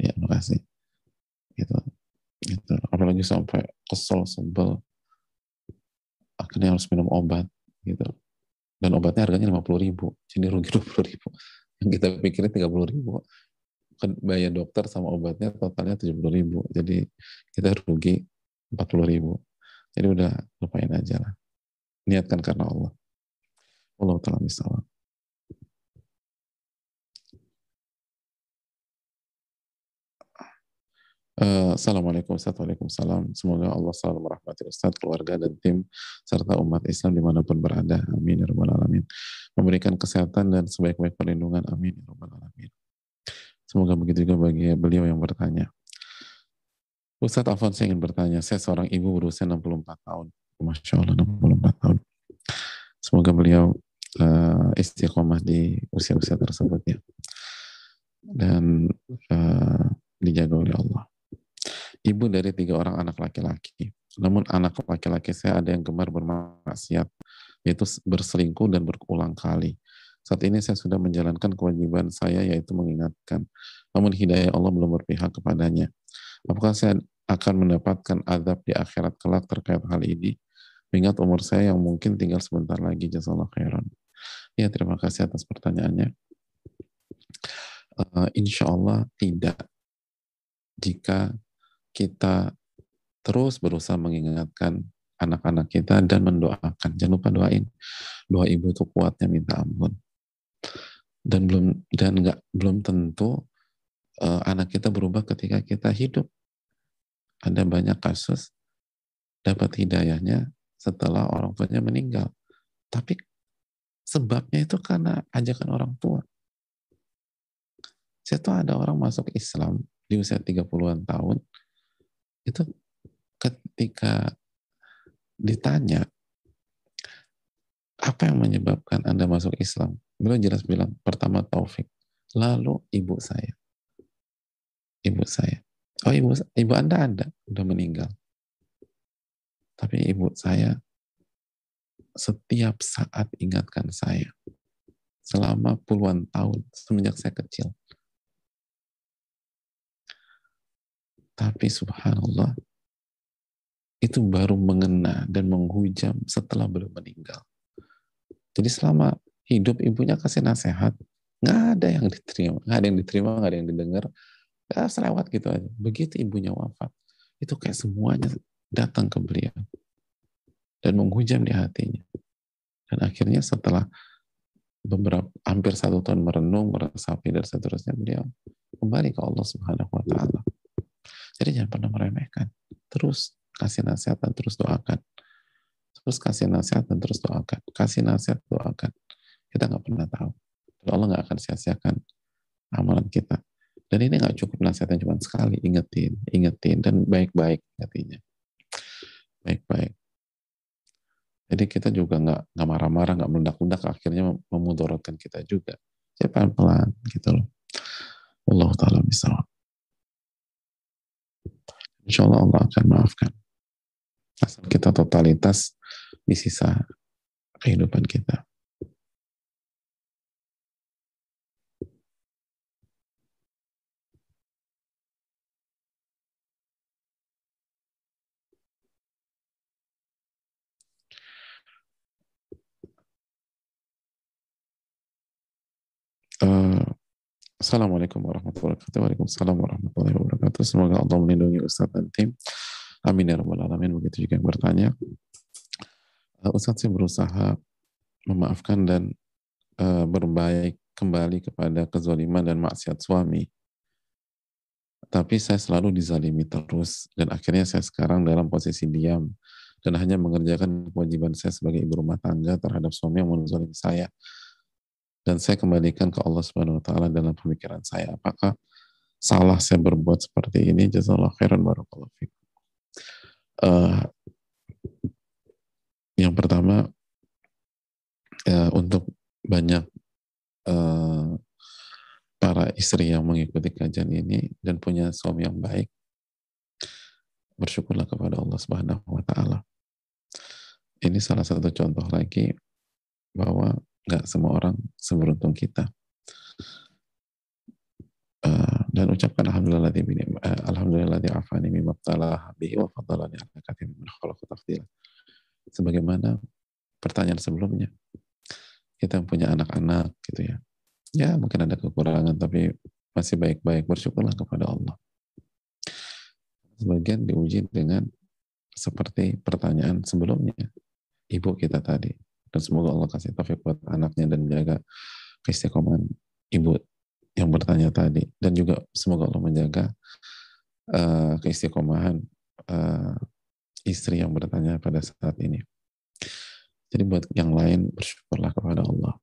Ya, makasih. Gitu. Gitu. Apalagi sampai kesel, sebel. Akhirnya harus minum obat. Gitu. Dan obatnya harganya 50 ribu. Jadi rugi 20 ribu. Yang kita pikirin 30 ribu. Kan bayar dokter sama obatnya totalnya 70 ribu. Jadi kita rugi 40 ribu. Jadi udah lupain aja lah. Niatkan karena Allah. Allah taala misal. Uh, Assalamualaikum Waalaikumsalam. Semoga Allah selalu merahmati Ustaz, keluarga, dan tim, serta umat Islam di mana pun berada. Amin. Ya Rabbal Alamin. Memberikan kesehatan dan sebaik-baik perlindungan. Amin. Ya Rabbal Alamin. Semoga begitu juga bagi beliau yang bertanya. Ustadz Afan saya ingin bertanya, saya seorang ibu berusia 64 tahun. Masya Allah, 64 tahun. Semoga beliau uh, istiqomah di usia-usia tersebut ya dan uh, dijaga oleh Allah. Ibu dari tiga orang anak laki-laki. Namun anak laki-laki saya ada yang gemar bermaksiat, yaitu berselingkuh dan berulang kali. Saat ini saya sudah menjalankan kewajiban saya yaitu mengingatkan. Namun hidayah Allah belum berpihak kepadanya. Apakah saya akan mendapatkan adab di akhirat kelak terkait hal ini? Mengingat umur saya yang mungkin tinggal sebentar lagi. Jazakallah khairan. Ya, terima kasih atas pertanyaannya. Uh, insya Allah tidak. Jika kita terus berusaha mengingatkan anak-anak kita dan mendoakan. Jangan lupa doain. Doa ibu itu kuatnya minta ampun. Dan belum dan nggak belum tentu uh, anak kita berubah ketika kita hidup. Ada banyak kasus dapat hidayahnya setelah orang tuanya meninggal. Tapi sebabnya itu karena ajakan orang tua. Saya tahu ada orang masuk Islam di usia 30-an tahun, itu ketika ditanya apa yang menyebabkan Anda masuk Islam? Beliau jelas bilang, pertama taufik, lalu ibu saya. Ibu saya. Oh ibu, ibu Anda ada, udah meninggal. Tapi ibu saya setiap saat ingatkan saya. Selama puluhan tahun, semenjak saya kecil. Tapi subhanallah, itu baru mengena dan menghujam setelah belum meninggal. Jadi selama hidup ibunya kasih nasihat, nggak ada yang diterima, nggak ada yang diterima, nggak ada yang didengar, nggak selewat gitu aja. Begitu ibunya wafat, itu kayak semuanya datang ke beliau dan menghujam di hatinya. Dan akhirnya setelah beberapa hampir satu tahun merenung, meresapi dan seterusnya beliau kembali ke Allah Subhanahu Wa Taala. Jadi jangan pernah meremehkan. Terus kasih nasihat dan terus doakan. Terus kasih nasihat dan terus doakan. Kasih nasihat, doakan. Kita nggak pernah tahu. Allah nggak akan sia-siakan amalan kita. Dan ini nggak cukup nasihatnya cuma sekali. Ingetin, ingetin, dan baik-baik ingetinya. Baik-baik. Jadi kita juga nggak nggak marah-marah, nggak meledak-ledak, akhirnya memudorotkan kita juga. Saya pelan-pelan gitu loh. Allah Ta'ala bisa. Insya Allah Allah akan maafkan. Asal kita totalitas di sisa kehidupan kita. Uh, Assalamualaikum warahmatullahi wabarakatuh. Waalaikumsalam warahmatullahi wabarakatuh. Semoga Allah melindungi Ustadz dan tim. Amin ya rabbal alamin. Begitu juga yang bertanya. Uh, Ustadz saya berusaha memaafkan dan uh, berbaik kembali kepada kezaliman dan maksiat suami. Tapi saya selalu dizalimi terus dan akhirnya saya sekarang dalam posisi diam dan hanya mengerjakan kewajiban saya sebagai ibu rumah tangga terhadap suami yang menzalimi saya dan saya kembalikan ke Allah Subhanahu wa taala dalam pemikiran saya. Apakah salah saya berbuat seperti ini? Jazakallahu khairan barakallahu fikum. Uh, yang pertama uh, untuk banyak uh, para istri yang mengikuti kajian ini dan punya suami yang baik, bersyukurlah kepada Allah Subhanahu wa taala. Ini salah satu contoh lagi bahwa nggak semua orang seberuntung kita. Uh, dan ucapkan alhamdulillah di uh, alhamdulillah afani bihi wa. Sebagaimana pertanyaan sebelumnya. Kita punya anak-anak gitu ya. Ya, mungkin ada kekurangan tapi masih baik-baik bersyukurlah kepada Allah. Sebagian diuji dengan seperti pertanyaan sebelumnya ibu kita tadi dan semoga Allah kasih taufik buat anaknya dan menjaga keistiqomahan ibu yang bertanya tadi dan juga semoga Allah menjaga uh, keistiqomahan uh, istri yang bertanya pada saat ini. Jadi buat yang lain bersyukurlah kepada Allah.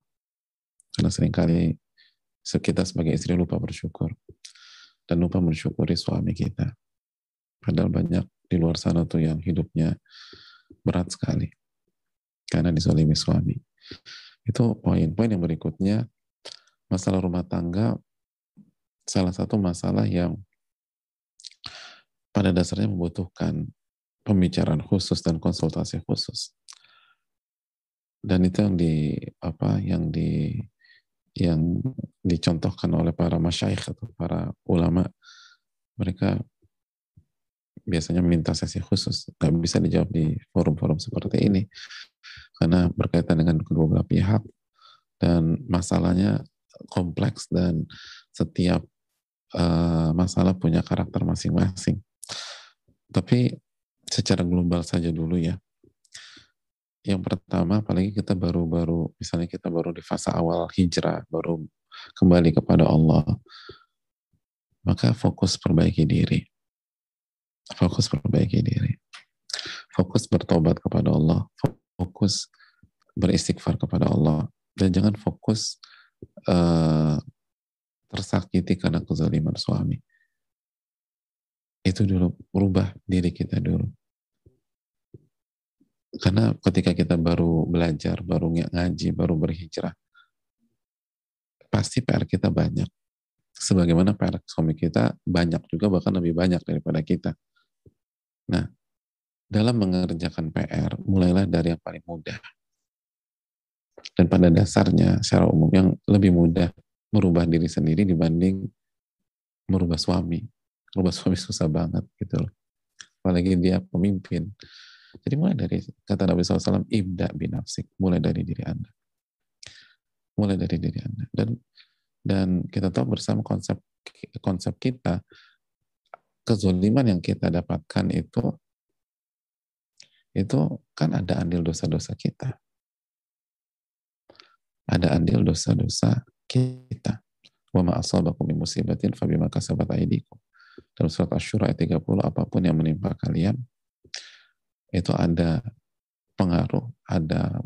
Karena sering kali kita sebagai istri lupa bersyukur dan lupa mensyukuri suami kita. Padahal banyak di luar sana tuh yang hidupnya berat sekali karena disolimi suami. Itu poin. Poin yang berikutnya, masalah rumah tangga, salah satu masalah yang pada dasarnya membutuhkan pembicaraan khusus dan konsultasi khusus. Dan itu yang di apa yang di yang dicontohkan oleh para masyaikh atau para ulama mereka biasanya minta sesi khusus nggak bisa dijawab di forum-forum seperti ini karena berkaitan dengan kedua belah pihak dan masalahnya kompleks dan setiap uh, masalah punya karakter masing-masing. Tapi secara global saja dulu ya. Yang pertama, apalagi kita baru-baru, misalnya kita baru di fase awal hijrah, baru kembali kepada Allah, maka fokus perbaiki diri. Fokus perbaiki diri. Fokus bertobat kepada Allah beristighfar kepada Allah, dan jangan fokus uh, tersakiti karena kezaliman suami. Itu dulu, rubah diri kita dulu. Karena ketika kita baru belajar, baru ngaji, baru berhijrah, pasti PR kita banyak. Sebagaimana PR suami kita banyak juga, bahkan lebih banyak daripada kita. Nah, dalam mengerjakan PR, mulailah dari yang paling mudah. Dan pada dasarnya, secara umum, yang lebih mudah merubah diri sendiri dibanding merubah suami. Merubah suami susah banget gitu loh. Apalagi dia pemimpin. Jadi mulai dari kata Nabi SAW, ibda binafsik, mulai dari diri Anda. Mulai dari diri Anda. Dan dan kita tahu bersama konsep konsep kita, kezoliman yang kita dapatkan itu itu kan ada andil dosa-dosa kita. Ada andil dosa-dosa kita. Wa ma asabakum min musibatin fabima kasabat aydikum. Dalam surat Asy-Syura ayat 30, apa pun yang menimpa kalian itu ada pengaruh, ada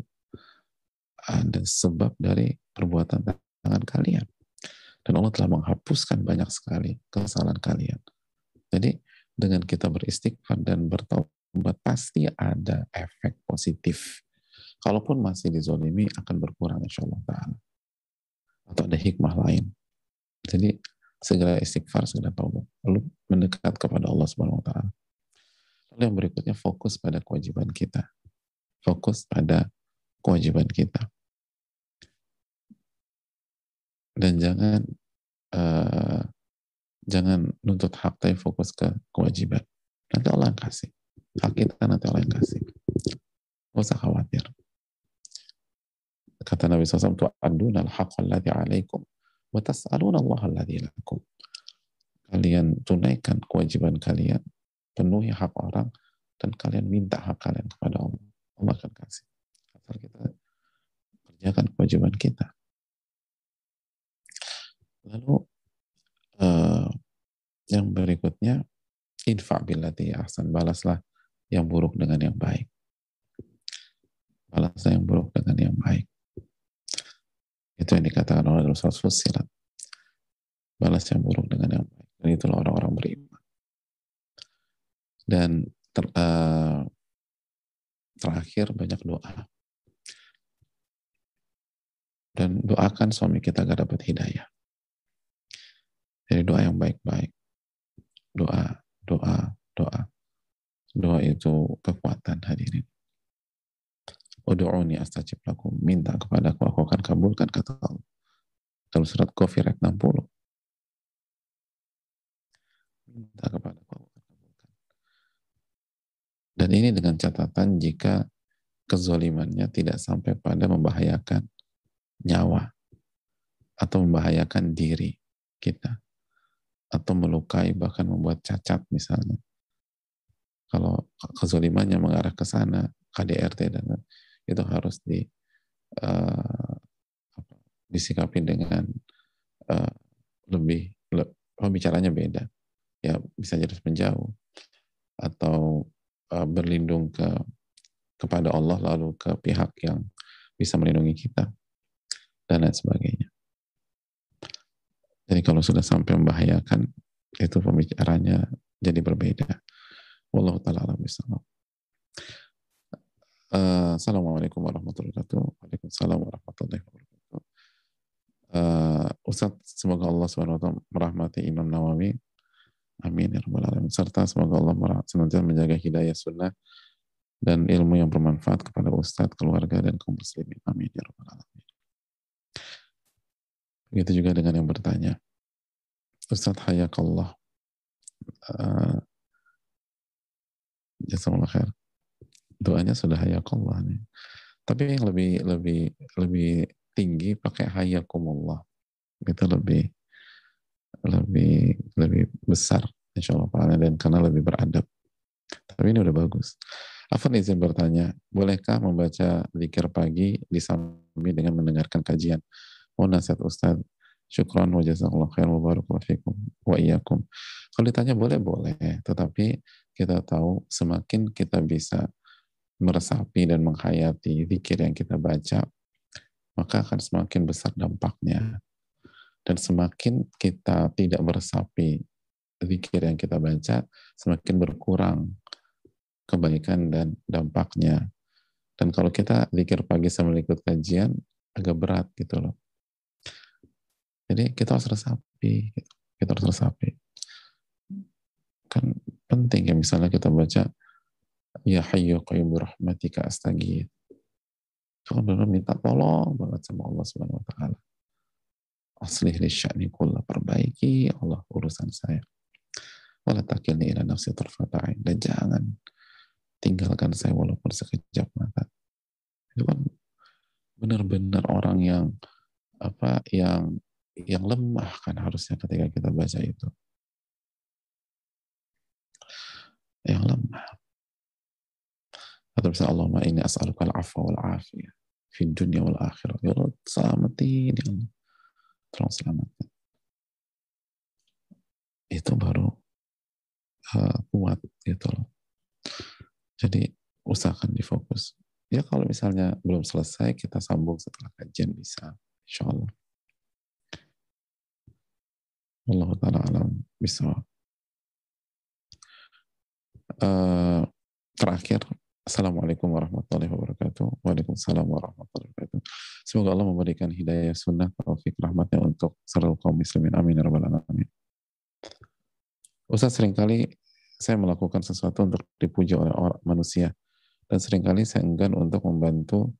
ada sebab dari perbuatan tangan kalian. Dan Allah telah menghapuskan banyak sekali kesalahan kalian. Jadi dengan kita beristighfar dan bertobat pasti ada efek positif. Kalaupun masih dizolimi akan berkurang insya Allah atau ada hikmah lain. Jadi segera istighfar, segera taubat, lalu mendekat kepada Allah Subhanahu wa taala. Lalu yang berikutnya fokus pada kewajiban kita. Fokus pada kewajiban kita. Dan jangan uh, jangan nuntut hak tapi fokus ke kewajiban. Nanti Allah kasih. Hak kita nanti Allah yang kasih. Gak usah khawatir. Kata Nabi SAW, tu'aduna al-haqqa alladhi alaikum wa tas'aluna Allah alladhi lakum. Kalian tunaikan kewajiban kalian, penuhi hak orang, dan kalian minta hak kalian kepada Allah. Allah akan kasih. Asal kita kerjakan kewajiban kita. Lalu uh, yang berikutnya, idfa billati ahsan. Balaslah yang buruk dengan yang baik. Balaslah yang buruk dengan yang baik. Itu yang dikatakan oleh Rasulullah Fusilat. Balas yang buruk dengan yang baik. Dan itulah orang-orang beriman. Dan ter, uh, terakhir banyak doa. Dan doakan suami kita agar dapat hidayah. Jadi doa yang baik-baik. Doa, doa, doa. Doa itu kekuatan hadirin. Udu'uni astajib lakum. Minta kepada aku, aku akan kabulkan, kata Allah. Dalam surat ayat 60. Minta kepada aku, aku akan kabulkan. Dan ini dengan catatan jika kezolimannya tidak sampai pada membahayakan nyawa atau membahayakan diri kita atau melukai bahkan membuat cacat misalnya kalau kezolimannya mengarah ke sana KDRT dan itu harus di uh, disikapi dengan uh, lebih le, pembicaranya beda ya bisa jadi menjauh atau uh, berlindung ke kepada Allah lalu ke pihak yang bisa melindungi kita dan lain sebagainya. Jadi kalau sudah sampai membahayakan itu pembicaranya jadi berbeda. Wallahu taala alam Uh, Assalamualaikum warahmatullahi wabarakatuh. Waalaikumsalam warahmatullahi wabarakatuh. Uh, Ustaz, semoga Allah SWT merahmati Imam Nawawi. Amin ya rabbal alamin. Serta semoga Allah senantiasa menjaga hidayah sunnah dan ilmu yang bermanfaat kepada Ustadz, keluarga, dan kaum muslimin. Amin ya rabbal alamin. Begitu juga dengan yang bertanya. Ustadz hayakallah. Uh, Jazakallah khair doanya sudah hayakallah nih. Tapi yang lebih lebih lebih tinggi pakai hayakumullah. Itu lebih lebih lebih besar insya Allah dan karena lebih beradab. Tapi ini udah bagus. Afan izin bertanya, bolehkah membaca zikir pagi disambi dengan mendengarkan kajian? Oh nasihat Ustaz, syukran wa jazakallah khair wa barakallahu fikum wa iyyakum. Kalau ditanya boleh, boleh. Tetapi kita tahu semakin kita bisa meresapi dan menghayati zikir yang kita baca, maka akan semakin besar dampaknya. Dan semakin kita tidak meresapi zikir yang kita baca, semakin berkurang kebaikan dan dampaknya. Dan kalau kita zikir pagi sama ikut kajian, agak berat gitu loh. Jadi kita harus resapi, gitu. kita harus resapi. Kan penting ya misalnya kita baca Ya Hayyu Qayyum Rahmatika Astagid itu kan benar minta tolong banget sama Allah Subhanahu wa taala. Aslih li sya'ni kulla perbaiki Allah urusan saya. Wala takilni ila nafsi tarfata'in. Dan jangan tinggalkan saya walaupun sekejap mata. Itu kan benar-benar orang yang apa yang yang lemah kan harusnya ketika kita baca itu. Yang lemah. Atau bisa Allahumma ini as'aluka al-afwa wal afiyah fi dunia wal akhirah. Ya Allah, selamatin ya Allah. Tolong selamatkan. Itu baru uh, kuat gitu loh. Jadi usahakan difokus. Ya kalau misalnya belum selesai, kita sambung setelah kajian bisa. Insya Allah. Allah Ta'ala alam bisa. Uh, terakhir, Assalamualaikum warahmatullahi wabarakatuh. Waalaikumsalam warahmatullahi wabarakatuh. Semoga Allah memberikan hidayah sunnah, taufik, rahmatnya untuk seluruh kaum muslimin. Amin. Ya Rabbal Alamin. Ustaz sering kali saya melakukan sesuatu untuk dipuji oleh orang, manusia. Dan sering kali saya enggan untuk membantu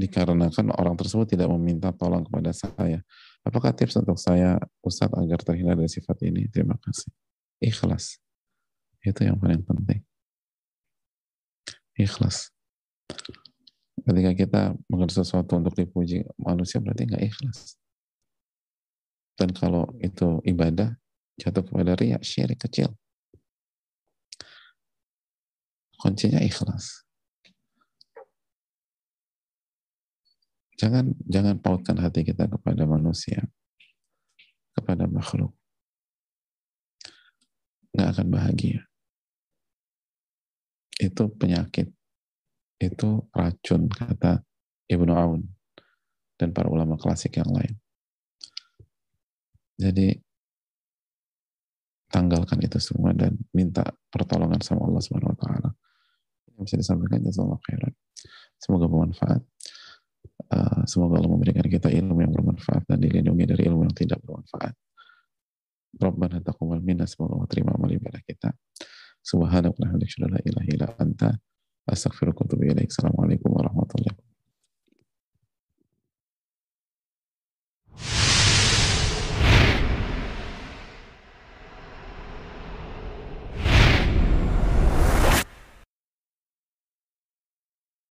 dikarenakan orang tersebut tidak meminta tolong kepada saya. Apakah tips untuk saya, Ustadz, agar terhindar dari sifat ini? Terima kasih. Ikhlas. Itu yang paling penting ikhlas. Ketika kita mengerti sesuatu untuk dipuji manusia berarti nggak ikhlas. Dan kalau itu ibadah jatuh kepada ria, syirik kecil. Kuncinya ikhlas. Jangan jangan pautkan hati kita kepada manusia, kepada makhluk. Nggak akan bahagia itu penyakit, itu racun, kata Ibnu Aun dan para ulama klasik yang lain. Jadi tanggalkan itu semua dan minta pertolongan sama Allah Subhanahu wa taala. Bisa disampaikan jazakallahu khairan. Semoga bermanfaat. Uh, semoga Allah memberikan kita ilmu yang bermanfaat dan dilindungi dari ilmu yang tidak bermanfaat. Rabbana taqabbal minna semoga Allah terima amal ibadah kita. Subhanallah wa bihamdika la ilaha illa anta astaghfiruka wa atubu ilaik. Assalamualaikum warahmatullahi wabarakatuh.